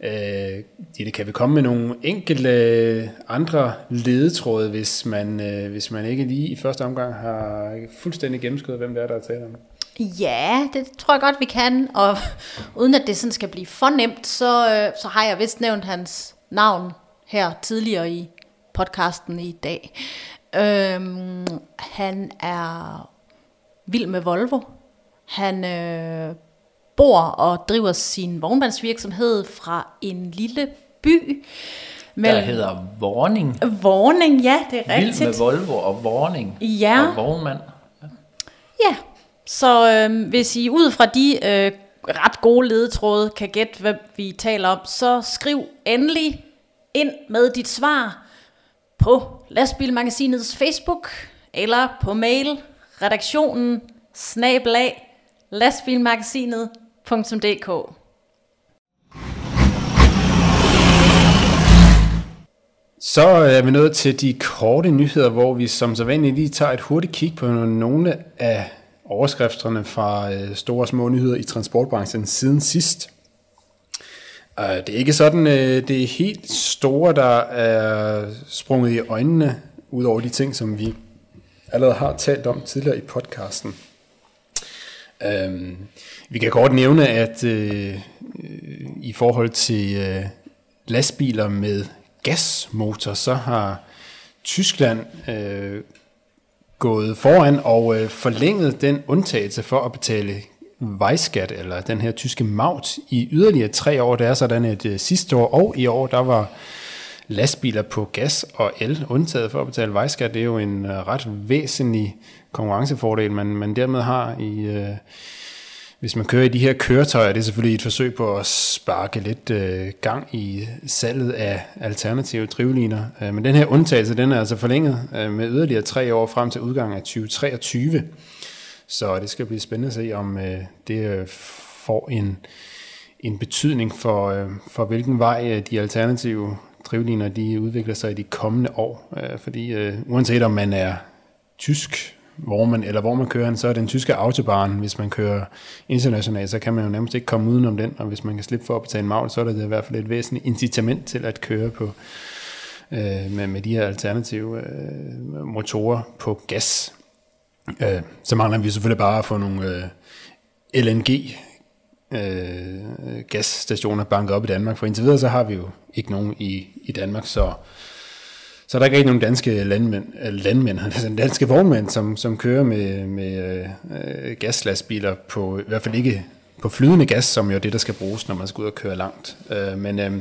Speaker 2: Øh, det kan vi komme med nogle enkelte øh, andre ledetråde, hvis man, øh, hvis man ikke lige i første omgang har fuldstændig gennemskuddet, hvem det er, der er tale om.
Speaker 4: Ja, det tror jeg godt, vi kan. Og uden at det sådan skal blive for nemt, så, øh, så har jeg vist nævnt hans navn her tidligere i podcasten i dag. Øhm, han er vild med Volvo. Han øh, bor og driver sin vognmandsvirksomhed fra en lille by.
Speaker 3: Der hedder Vorning.
Speaker 4: Vorning, ja, det er rigtigt.
Speaker 3: Vild med Volvo og Vorning.
Speaker 4: Ja.
Speaker 3: Og vognmand.
Speaker 4: Ja, så øh, hvis I ud fra de øh, ret gode ledetråde kan gætte, hvad vi taler om, så skriv endelig ind med dit svar på Lastbilmagasinets Facebook eller på mail redaktionen snabelag lastbilmagasinet.dk
Speaker 2: Så er vi nået til de korte nyheder, hvor vi som så vanligt lige tager et hurtigt kig på nogle af overskrifterne fra øh, store og små nyheder i transportbranchen siden sidst. Øh, det er ikke sådan, øh, det er helt store, der er sprunget i øjnene, ud over de ting, som vi allerede har talt om tidligere i podcasten. Øhm, vi kan godt nævne, at øh, øh, i forhold til øh, lastbiler med gasmotor, så har Tyskland øh, gået foran og øh, forlænget den undtagelse for at betale vejskat, eller den her tyske maut, i yderligere tre år. Det er sådan, at øh, sidste år og i år, der var lastbiler på gas og el undtaget for at betale vejskat. Det er jo en øh, ret væsentlig konkurrencefordel, man, man dermed har i... Øh, hvis man kører i de her køretøjer, det er selvfølgelig et forsøg på at sparke lidt øh, gang i salget af alternative drivliner. Øh, men den her undtagelse, den er altså forlænget øh, med yderligere tre år frem til udgangen af 2023. Så det skal blive spændende at se, om øh, det øh, får en, en betydning for, øh, for hvilken vej øh, de alternative drivliner de udvikler sig i de kommende år. Øh, fordi øh, uanset om man er tysk hvor man, eller hvor man kører hen, så er den tyske autobahn, hvis man kører internationalt, så kan man jo nærmest ikke komme udenom den, og hvis man kan slippe for at betale magl, så er det i hvert fald et væsentligt incitament til at køre på øh, med, med de her alternative øh, motorer på gas. Øh, så mangler vi selvfølgelig bare at få nogle øh, LNG øh, gasstationer banket op i Danmark, for indtil videre så har vi jo ikke nogen i, i Danmark, så så er der ikke rigtig nogen danske landmænd, øh, landmænd altså danske vognmænd, som, som kører med, med øh, øh, gaslastbiler på, i hvert fald ikke på flydende gas, som jo er det, der skal bruges, når man skal ud og køre langt. Øh, men øh,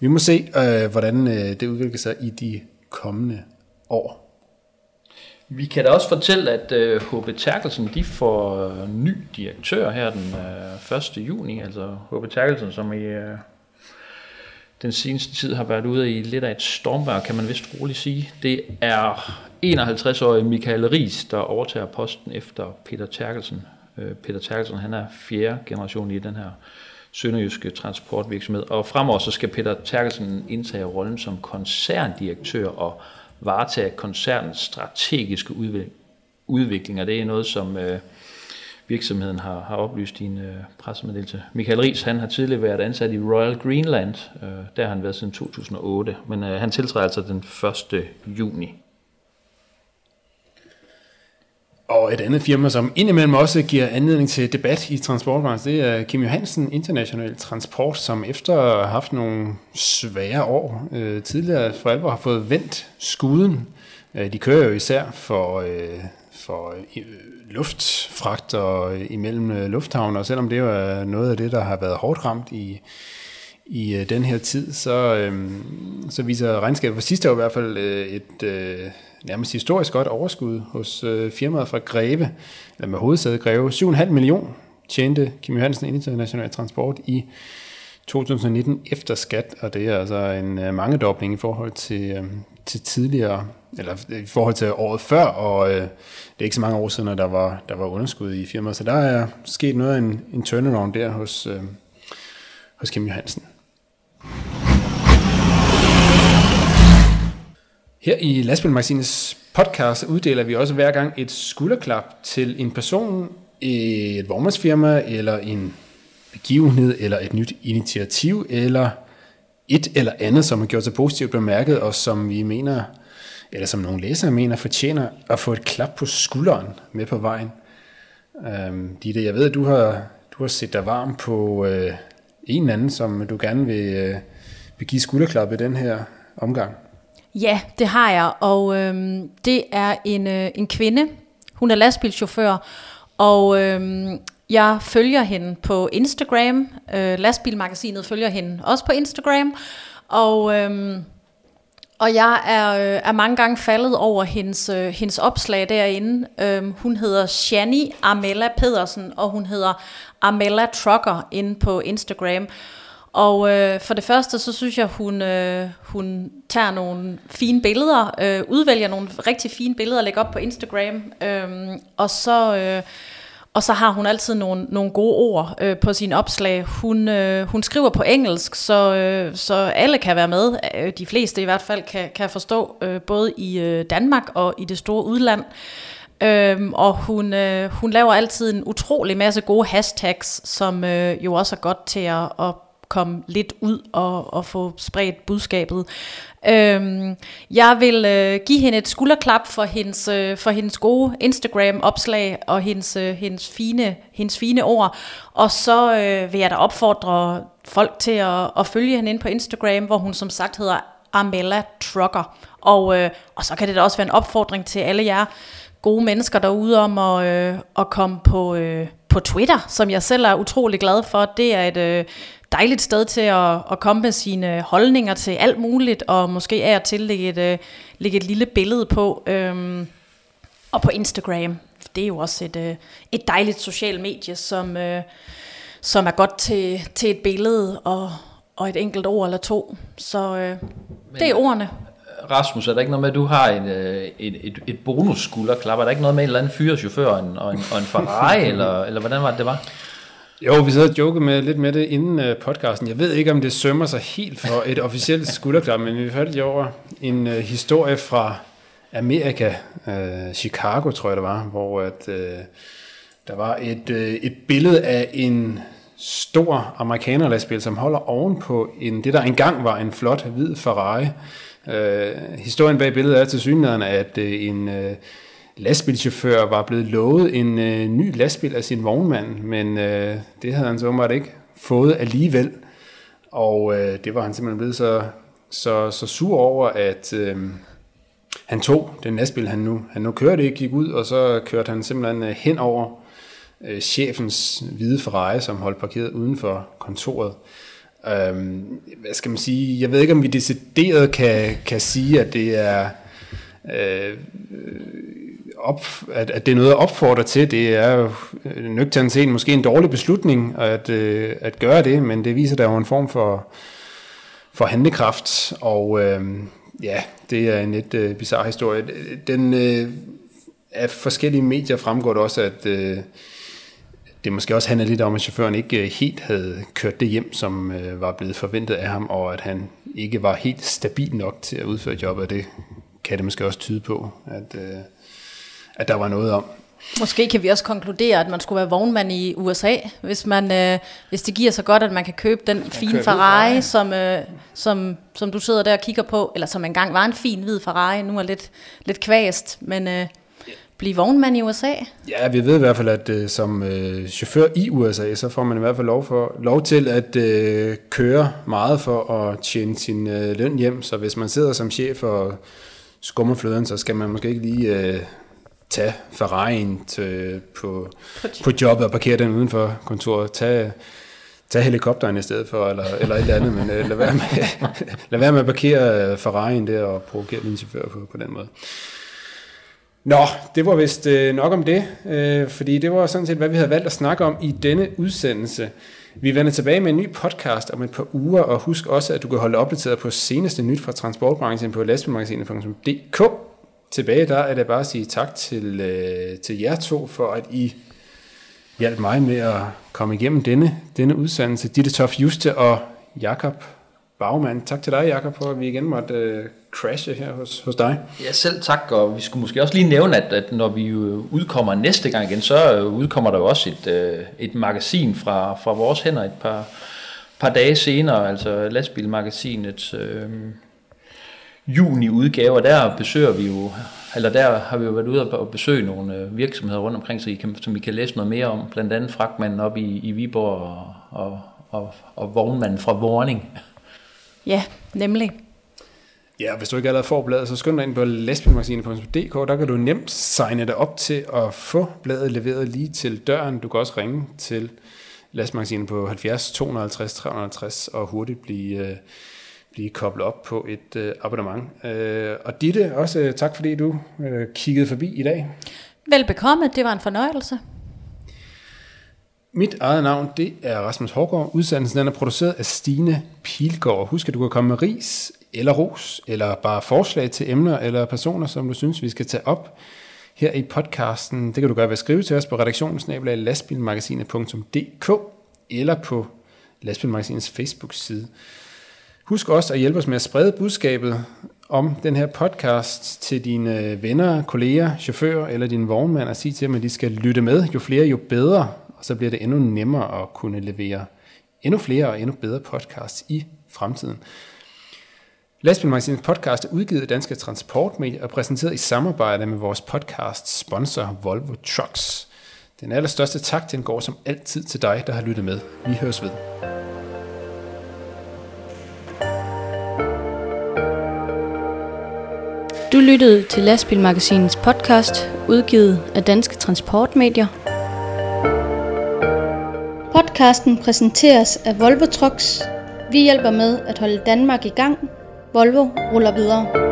Speaker 2: vi må se, øh, hvordan øh, det udvikler sig i de kommende år.
Speaker 3: Vi kan da også fortælle, at øh, HB Terkelsen de får øh, ny direktør her den øh, 1. juni. Altså HB Terkelsen, som i øh, den seneste tid har været ude i lidt af et stormvejr, kan man vist roligt sige. Det er 51-årige Michael Ries, der overtager posten efter Peter Terkelsen. Øh, Peter Terkelsen, han er fjerde generation i den her sønderjyske transportvirksomhed. Og fremover så skal Peter Terkelsen indtage rollen som koncerndirektør og varetage koncernens strategiske udvikling. Og det er noget, som øh, virksomheden har, har oplyst i en øh, pressemeddelelse. Michael Ries, han har tidligere været ansat i Royal Greenland. Øh, der har han været siden 2008, men øh, han tiltræder altså den 1. juni.
Speaker 2: Og et andet firma, som indimellem også giver anledning til debat i transportbranchen, det er Kim Johansen International Transport, som efter at have haft nogle svære år øh, tidligere for alvor har fået vendt skuden. Øh, de kører jo især for, øh, for øh, luftfragter imellem øh, lufthavne, og selvom det jo er noget af det, der har været hårdt ramt i, i øh, den her tid, så, øh, så viser regnskabet for sidste år i hvert fald øh, et, øh, nærmest historisk godt overskud hos øh, firmaet fra Greve, eller med hovedsæde Greve. 7,5 millioner tjente Kim Johansen International Transport i 2019 efter skat, og det er altså en øh, mangedobling i forhold til, øh, til tidligere, eller i forhold til året før, og øh, det er ikke så mange år siden, at der var, der var underskud i firmaet, så der er sket noget af en, en turnaround der hos, øh, hos Kim Johansen. Her i Lastbilmagasinets podcast uddeler vi også hver gang et skulderklap til en person, et vognmandsfirma eller en begivenhed eller et nyt initiativ eller et eller andet, som har gjort sig positivt bemærket og som vi mener, eller som nogle læsere mener, fortjener at få et klap på skulderen med på vejen. Øhm, Ditte, jeg ved, at du har, du har set dig varm på øh, en eller anden, som du gerne vil, øh, vil give skulderklap i den her omgang.
Speaker 4: Ja, det har jeg, og øhm, det er en, øh, en kvinde. Hun er lastbilchauffør, og øhm, jeg følger hende på Instagram. Øh, Lastbilmagasinet følger hende også på Instagram, og... Øhm, og jeg er, øh, er mange gange faldet over hendes, øh, hendes opslag derinde. Øhm, hun hedder Shani Amella Pedersen, og hun hedder Amella Trucker inde på Instagram. Og øh, for det første, så synes jeg, hun, øh, hun tager nogle fine billeder, øh, udvælger nogle rigtig fine billeder og lægger op på Instagram. Øh, og så... Øh, og så har hun altid nogle, nogle gode ord øh, på sine opslag. Hun, øh, hun skriver på engelsk, så, øh, så alle kan være med. Øh, de fleste i hvert fald kan, kan forstå, øh, både i øh, Danmark og i det store udland. Øhm, og hun, øh, hun laver altid en utrolig masse gode hashtags, som øh, jo også er godt til at, at komme lidt ud og, og få spredt budskabet. Øhm, jeg vil øh, give hende et skulderklap for hendes, øh, for hendes gode Instagram-opslag og hendes, øh, hendes, fine, hendes fine ord. Og så øh, vil jeg da opfordre folk til at, at følge hende ind på Instagram, hvor hun som sagt hedder Amella Trucker. Og, øh, og så kan det da også være en opfordring til alle jer gode mennesker derude om at, øh, at komme på, øh, på Twitter, som jeg selv er utrolig glad for. Det er et, øh, dejligt sted til at, at komme med sine holdninger til alt muligt, og måske af og til lægge et, uh, lægge et lille billede på. Um, og på Instagram, det er jo også et, uh, et dejligt socialt medie, som, uh, som er godt til, til et billede og, og et enkelt ord eller to. Så uh, det er ordene.
Speaker 3: Rasmus, er der ikke noget med, at du har en, et, et, et bonusskulderklap? Er der ikke noget med en eller anden fyrechauffør og en, og en, og en Ferrari, eller, eller hvordan var det, det var?
Speaker 2: Jo, vi sad og jokede med, lidt med det inden øh, podcasten. Jeg ved ikke, om det sømmer sig helt for et officielt skulderklap, men vi faldt jo over en uh, historie fra Amerika, uh, Chicago tror jeg det var, hvor at, uh, der var et, uh, et billede af en stor amerikanerlastbil, som holder oven på en, det, der engang var en flot hvid Ferrari. Uh, historien bag billedet er til synligheden, at uh, en... Uh, lastbilchauffør var blevet lovet en øh, ny lastbil af sin vognmand, men øh, det havde han så åbenbart ikke fået alligevel. Og øh, det var han simpelthen blevet så, så, så sur over, at øh, han tog den lastbil, han nu, han nu kørte, ikke gik ud, og så kørte han simpelthen øh, hen over øh, chefens hvide Ferrari, som holdt parkeret uden for kontoret. Øh, hvad skal man sige? Jeg ved ikke, om vi decideret kan, kan sige, at det er... Øh, op, at, at det er noget at opfordre til. Det er jo øh, nøgternt set måske en dårlig beslutning at, øh, at gøre det, men det viser der jo en form for, for handekraft, og øh, ja, det er en lidt øh, bizarre historie. Den, øh, af forskellige medier fremgår det også, at øh, det måske også handler lidt om, at chaufføren ikke øh, helt havde kørt det hjem, som øh, var blevet forventet af ham, og at han ikke var helt stabil nok til at udføre jobbet. Det kan det måske også tyde på, at, øh, at der var noget om.
Speaker 4: Måske kan vi også konkludere, at man skulle være vognmand i USA, hvis, man, øh, hvis det giver så godt, at man kan købe den man fine Ferrari, som, øh, som, som du sidder der og kigger på, eller som engang var en fin hvid Ferrari, nu er lidt, lidt kvæst, men øh, blive vognmand i USA?
Speaker 2: Ja, vi ved i hvert fald, at øh, som øh, chauffør i USA, så får man i hvert fald lov, for, lov til at øh, køre meget for at tjene sin øh, løn hjem, så hvis man sidder som chef og skummer fløden, så skal man måske ikke lige... Øh, tage Ferrari'en til, på, på jobbet og parkere den uden for kontoret. Tag, tag helikopteren i stedet for, eller, eller et eller andet, men uh, lad, være med, lad være med at parkere Ferrari'en der og provokere din chauffør på, på den måde. Nå, det var vist øh, nok om det, øh, fordi det var sådan set, hvad vi havde valgt at snakke om i denne udsendelse. Vi vender tilbage med en ny podcast om et par uger, og husk også, at du kan holde opdateret på seneste nyt fra transportbranchen på lastbilmagasinet.dk. Tilbage der er det bare at sige tak til, øh, til jer to for, at I hjalp mig med at komme igennem denne, denne udsendelse. Ditte Tof Juste og Jakob Bagmand. Tak til dig, Jakob, for at vi igen måtte øh, crashe her hos, hos dig.
Speaker 3: Ja, selv tak, og vi skulle måske også lige nævne, at, at når vi udkommer næste gang igen, så øh, udkommer der jo også et, øh, et magasin fra, fra vores hænder et par, par dage senere, altså lastbilmagasinet. øh, juni-udgave, og der besøger vi jo, eller der har vi jo været ude og besøge nogle øh, virksomheder rundt omkring, så I kan, som vi kan læse noget mere om, blandt andet fragtmanden op i, i Viborg og, og, og, og vognmanden fra Vorning.
Speaker 4: Ja, nemlig.
Speaker 2: Ja, hvis du ikke allerede får bladet, så skynd dig ind på lastbilmagasinet.dk. Der kan du nemt signe dig op til at få bladet leveret lige til døren. Du kan også ringe til lastmagasinet på 70 250 350 og hurtigt blive, øh, blive koblet op på et øh, abonnement. Øh, og Ditte, også øh, tak fordi du øh, kiggede forbi i dag.
Speaker 4: Velbekomme, det var en fornøjelse.
Speaker 2: Mit eget navn, det er Rasmus Hårgaard. Udsendelsen den er produceret af Stine Pilgaard. Husk, at du kan komme med ris eller ros, eller bare forslag til emner eller personer, som du synes, vi skal tage op her i podcasten. Det kan du gøre ved at skrive til os på redaktionen lastbilmagasinet.dk eller på Lastbilmagasinets Facebook-side. Husk også at hjælpe os med at sprede budskabet om den her podcast til dine venner, kolleger, chauffører eller din vognmand og sige til dem, at de skal lytte med. Jo flere, jo bedre og så bliver det endnu nemmere at kunne levere endnu flere og endnu bedre podcasts i fremtiden. Lastbilmagasinets podcast er udgivet af Danske Transportmedier og præsenteret i samarbejde med vores podcast sponsor Volvo Trucks. Den allerstørste tak, den går som altid til dig, der har lyttet med. Vi høres ved.
Speaker 1: Du lyttede til Lastbilmagasinets podcast, udgivet af Danske Transportmedier Podcasten præsenteres af Volvo Trucks. Vi hjælper med at holde Danmark i gang. Volvo ruller videre.